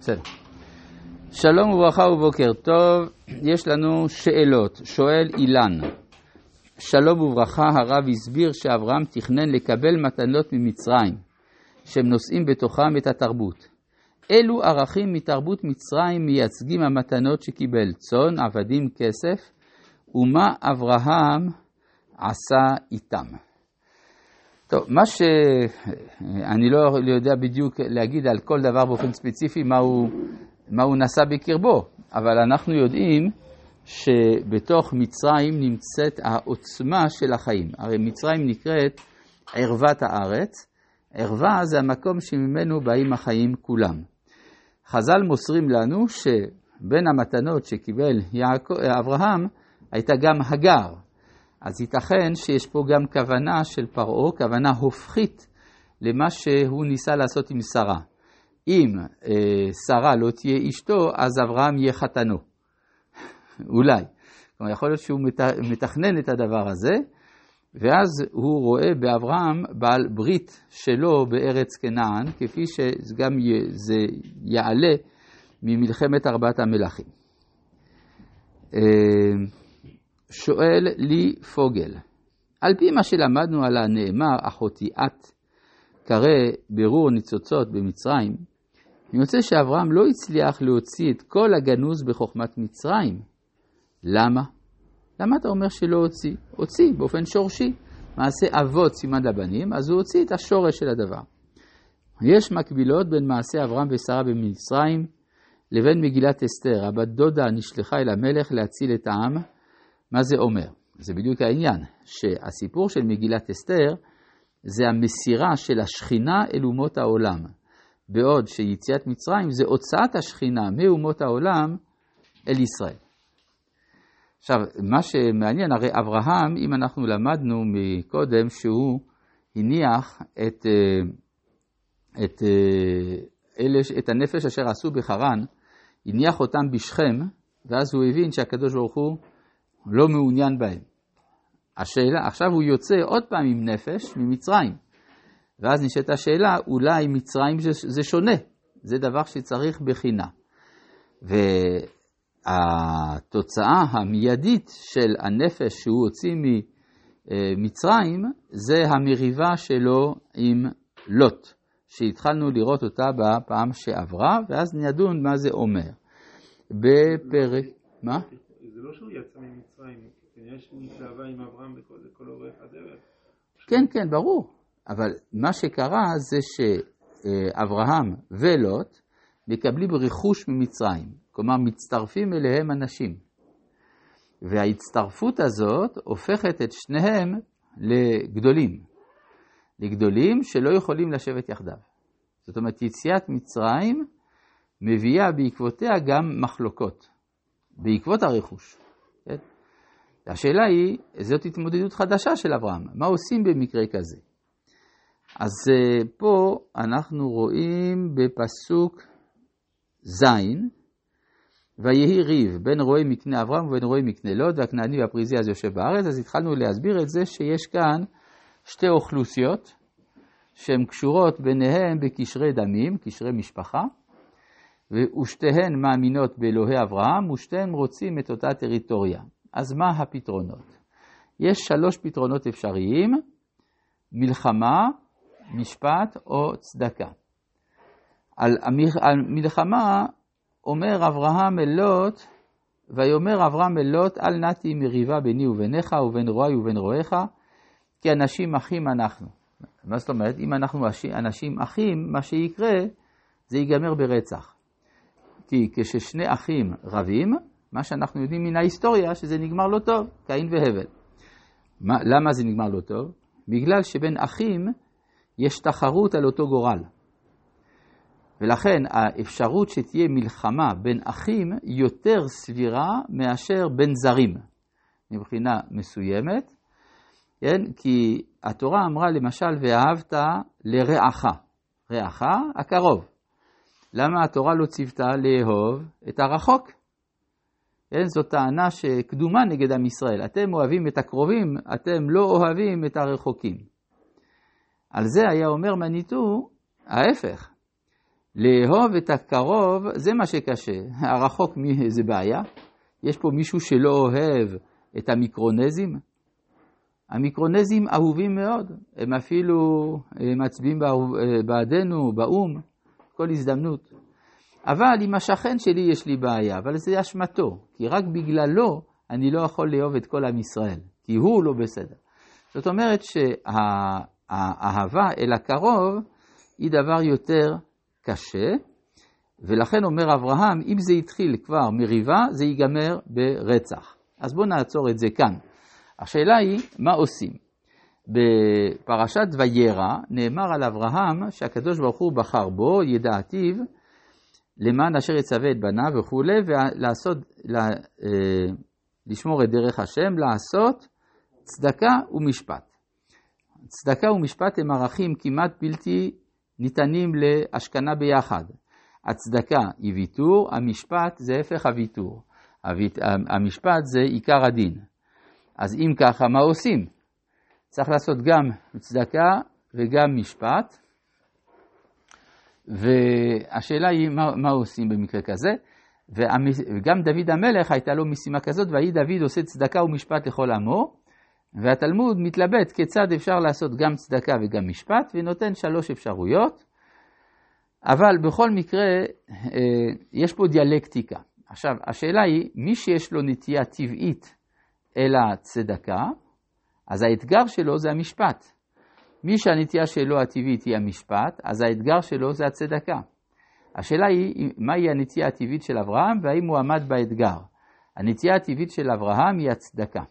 בסדר. שלום וברכה ובוקר טוב, יש לנו שאלות. שואל אילן, שלום וברכה, הרב הסביר שאברהם תכנן לקבל מתנות ממצרים, שהם נושאים בתוכם את התרבות. אילו ערכים מתרבות מצרים מייצגים המתנות שקיבל צאן, עבדים, כסף, ומה אברהם עשה איתם? טוב, מה שאני לא יודע בדיוק להגיד על כל דבר באופן ספציפי מה הוא, מה הוא נשא בקרבו, אבל אנחנו יודעים שבתוך מצרים נמצאת העוצמה של החיים. הרי מצרים נקראת ערוות הארץ. ערווה זה המקום שממנו באים החיים כולם. חז"ל מוסרים לנו שבין המתנות שקיבל יעקב, אברהם הייתה גם הגר. אז ייתכן שיש פה גם כוונה של פרעה, כוונה הופכית למה שהוא ניסה לעשות עם שרה. אם אה, שרה לא תהיה אשתו, אז אברהם יהיה חתנו. אולי. כלומר, יכול להיות שהוא מתכנן את הדבר הזה, ואז הוא רואה באברהם בעל ברית שלו בארץ כנען, כפי שגם זה יעלה ממלחמת ארבעת המלכים. אה, שואל לי פוגל, על פי מה שלמדנו על הנאמר, אחותי את, קרא ברור ניצוצות במצרים, רוצה שאברהם לא הצליח להוציא את כל הגנוז בחוכמת מצרים. למה? למה אתה אומר שלא הוציא? הוציא באופן שורשי. מעשה אבות סימן לבנים, אז הוא הוציא את השורש של הדבר. יש מקבילות בין מעשה אברהם ושרה במצרים לבין מגילת אסתר. הבת דודה נשלחה אל המלך להציל את העם. מה זה אומר? זה בדיוק העניין, שהסיפור של מגילת אסתר זה המסירה של השכינה אל אומות העולם. בעוד שיציאת מצרים זה הוצאת השכינה מאומות העולם אל ישראל. עכשיו, מה שמעניין, הרי אברהם, אם אנחנו למדנו מקודם שהוא הניח את, אה, את, אה, אלה, את הנפש אשר עשו בחרן, הניח אותם בשכם, ואז הוא הבין שהקדוש ברוך הוא לא מעוניין בהם. השאלה, עכשיו הוא יוצא עוד פעם עם נפש ממצרים. ואז נשאלת השאלה, אולי מצרים זה, זה שונה, זה דבר שצריך בחינה. והתוצאה המיידית של הנפש שהוא הוציא ממצרים, זה המריבה שלו עם לוט, שהתחלנו לראות אותה בפעם שעברה, ואז נדון מה זה אומר. בפרק, מה? לא שהוא יצא ממצרים, כנראה שהוא התלהבה עם אברהם לכל אורך הדרך. כן, כן, ברור. אבל מה שקרה זה שאברהם ולוט מקבלים רכוש ממצרים, כלומר מצטרפים אליהם אנשים. וההצטרפות הזאת הופכת את שניהם לגדולים, לגדולים שלא יכולים לשבת יחדיו. זאת אומרת, יציאת מצרים מביאה בעקבותיה גם מחלוקות, בעקבות הרכוש. כן? השאלה היא, זאת התמודדות חדשה של אברהם, מה עושים במקרה כזה? אז אה, פה אנחנו רואים בפסוק ז', ויהי ריב בין רועי מקנה אברהם ובין רועי מקנה לוד, והכנעני והפריזי אז יושב בארץ, אז התחלנו להסביר את זה שיש כאן שתי אוכלוסיות שהן קשורות ביניהן בקשרי דמים, קשרי משפחה, ושתיהן מאמינות באלוהי אברהם, ושתיהן רוצים את אותה טריטוריה. אז מה הפתרונות? יש שלוש פתרונות אפשריים, מלחמה, משפט או צדקה. על המלחמה אומר אברהם אל לוט, ויאמר אברהם אל לוט, אל נתי מריבה ביני וביניך ובין רועי ובין רועיך, כי אנשים אחים אנחנו. מה זאת אומרת? אם אנחנו אנשים אחים, מה שיקרה זה ייגמר ברצח. כי כששני אחים רבים, מה שאנחנו יודעים מן ההיסטוריה, שזה נגמר לא טוב, קין והבל. מה, למה זה נגמר לא טוב? בגלל שבין אחים יש תחרות על אותו גורל. ולכן האפשרות שתהיה מלחמה בין אחים יותר סבירה מאשר בין זרים, מבחינה מסוימת, כן? כי התורה אמרה למשל, ואהבת לרעך, רעך הקרוב. למה התורה לא ציוותה לאהוב את הרחוק? כן? זו טענה שקדומה נגד עם ישראל. אתם אוהבים את הקרובים, אתם לא אוהבים את הרחוקים. על זה היה אומר מניטו, ההפך. לאהוב את הקרוב זה מה שקשה, הרחוק זה בעיה. יש פה מישהו שלא אוהב את המיקרונזים? המיקרונזים אהובים מאוד, הם אפילו מצביעים בעדנו באו"ם כל הזדמנות. אבל עם השכן שלי יש לי בעיה, אבל זה אשמתו, כי רק בגללו אני לא יכול לאהוב את כל עם ישראל, כי הוא לא בסדר. זאת אומרת שהאהבה אל הקרוב היא דבר יותר קשה, ולכן אומר אברהם, אם זה התחיל כבר מריבה, זה ייגמר ברצח. אז בואו נעצור את זה כאן. השאלה היא, מה עושים? בפרשת וירא נאמר על אברהם שהקדוש ברוך הוא בחר בו, ידעתיו, למען אשר יצווה את בניו וכולי, ולעשות, לה, אה, לשמור את דרך השם, לעשות צדקה ומשפט. צדקה ומשפט הם ערכים כמעט בלתי ניתנים להשכנה ביחד. הצדקה היא ויתור, המשפט זה הפך הוויתור. המשפט זה עיקר הדין. אז אם ככה, מה עושים? צריך לעשות גם צדקה וגם משפט. והשאלה היא מה, מה עושים במקרה כזה. וגם דוד המלך הייתה לו משימה כזאת, ויהי דוד עושה צדקה ומשפט לכל עמו, והתלמוד מתלבט כיצד אפשר לעשות גם צדקה וגם משפט, ונותן שלוש אפשרויות, אבל בכל מקרה אה, יש פה דיאלקטיקה. עכשיו, השאלה היא, מי שיש לו נטייה טבעית אל הצדקה, אז האתגר שלו זה המשפט. מי שהנטייה שלו הטבעית היא המשפט, אז האתגר שלו זה הצדקה. השאלה היא, מהי הנטייה הטבעית של אברהם והאם הוא עמד באתגר. הנטייה הטבעית של אברהם היא הצדקה.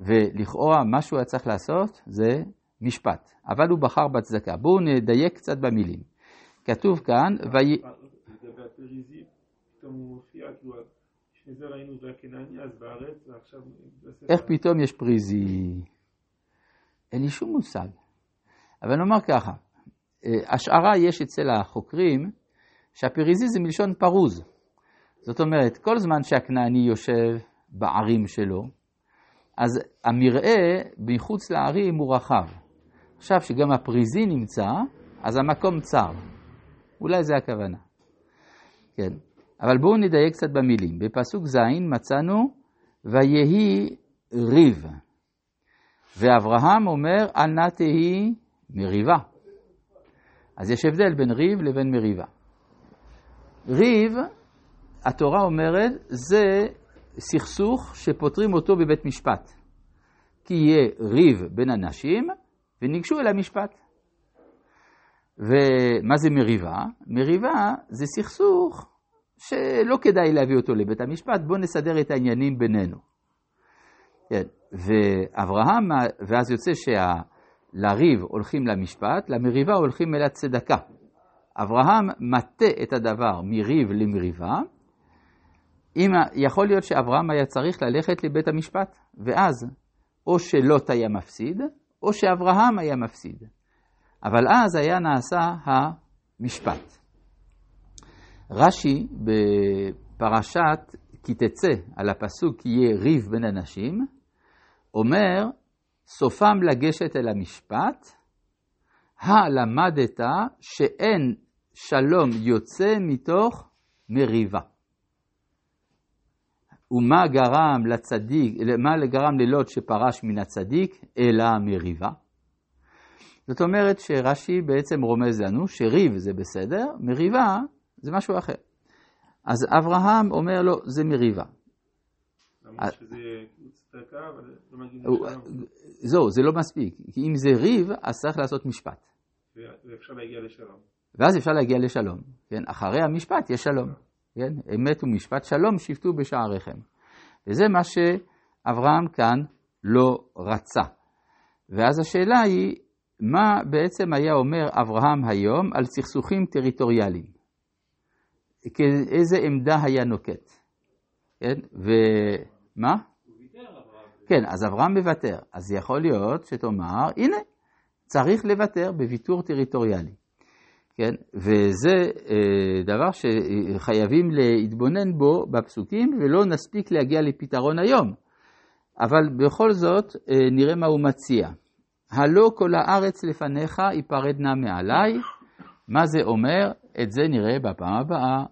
ולכאורה מה שהוא היה צריך לעשות זה משפט, אבל הוא בחר בצדקה. בואו נדייק קצת במילים. כתוב כאן, ויהי... לגבי הפריזי, פתאום הוא מופיע, כאילו, לפני זה ראינו והכנעני, אז בארץ, ועכשיו... איך פתאום יש פריזי? אין לי שום מושג. אבל נאמר ככה, אה, השערה יש אצל החוקרים שהפריזי זה מלשון פרוז. זאת אומרת, כל זמן שהכנעני יושב בערים שלו, אז המרעה מחוץ לערים הוא רחב. עכשיו שגם הפריזי נמצא, אז המקום צר. אולי זה הכוונה. כן. אבל בואו נדייק קצת במילים. בפסוק ז' מצאנו, ויהי ריב. ואברהם אומר, אל נא תהי מריבה. אז יש הבדל בין ריב לבין מריבה. ריב, התורה אומרת, זה סכסוך שפותרים אותו בבית משפט. כי יהיה ריב בין אנשים וניגשו אל המשפט. ומה זה מריבה? מריבה זה סכסוך שלא כדאי להביא אותו לבית המשפט, בואו נסדר את העניינים בינינו. כן, ואברהם, ואז יוצא שלריב הולכים למשפט, למריבה הולכים אל הצדקה. אברהם מטה את הדבר מריב למריבה, אם, יכול להיות שאברהם היה צריך ללכת לבית המשפט, ואז או שלוט היה מפסיד, או שאברהם היה מפסיד. אבל אז היה נעשה המשפט. רש"י בפרשת כי תצא על הפסוק כי יהיה ריב בין אנשים, אומר סופם לגשת אל המשפט, הלמדת שאין שלום יוצא מתוך מריבה. ומה גרם לצדיק, מה גרם ללוט שפרש מן הצדיק, אלא מריבה. זאת אומרת שרש"י בעצם רומז לנו שריב זה בסדר, מריבה זה משהו אחר. אז אברהם אומר לו, זה מריבה. זהו, זה לא מספיק. כי אם זה ריב, אז צריך לעשות משפט. ואפשר להגיע לשלום. ואז אפשר להגיע לשלום. כן? אחרי המשפט יש שלום. כן? אמת ומשפט שלום שפטו בשעריכם. וזה מה שאברהם כאן לא רצה. ואז השאלה היא, מה בעצם היה אומר אברהם היום על סכסוכים טריטוריאליים? איזה עמדה היה נוקט? כן, ומה? כן, אז אברהם מוותר. אז יכול להיות שתאמר, הנה, צריך לוותר בוויתור טריטוריאלי. כן? וזה אה, דבר שחייבים להתבונן בו בפסוקים ולא נספיק להגיע לפתרון היום. אבל בכל זאת אה, נראה מה הוא מציע. הלא כל הארץ לפניך יפרדנה מעליי, מה זה אומר? את זה נראה בפעם הבאה.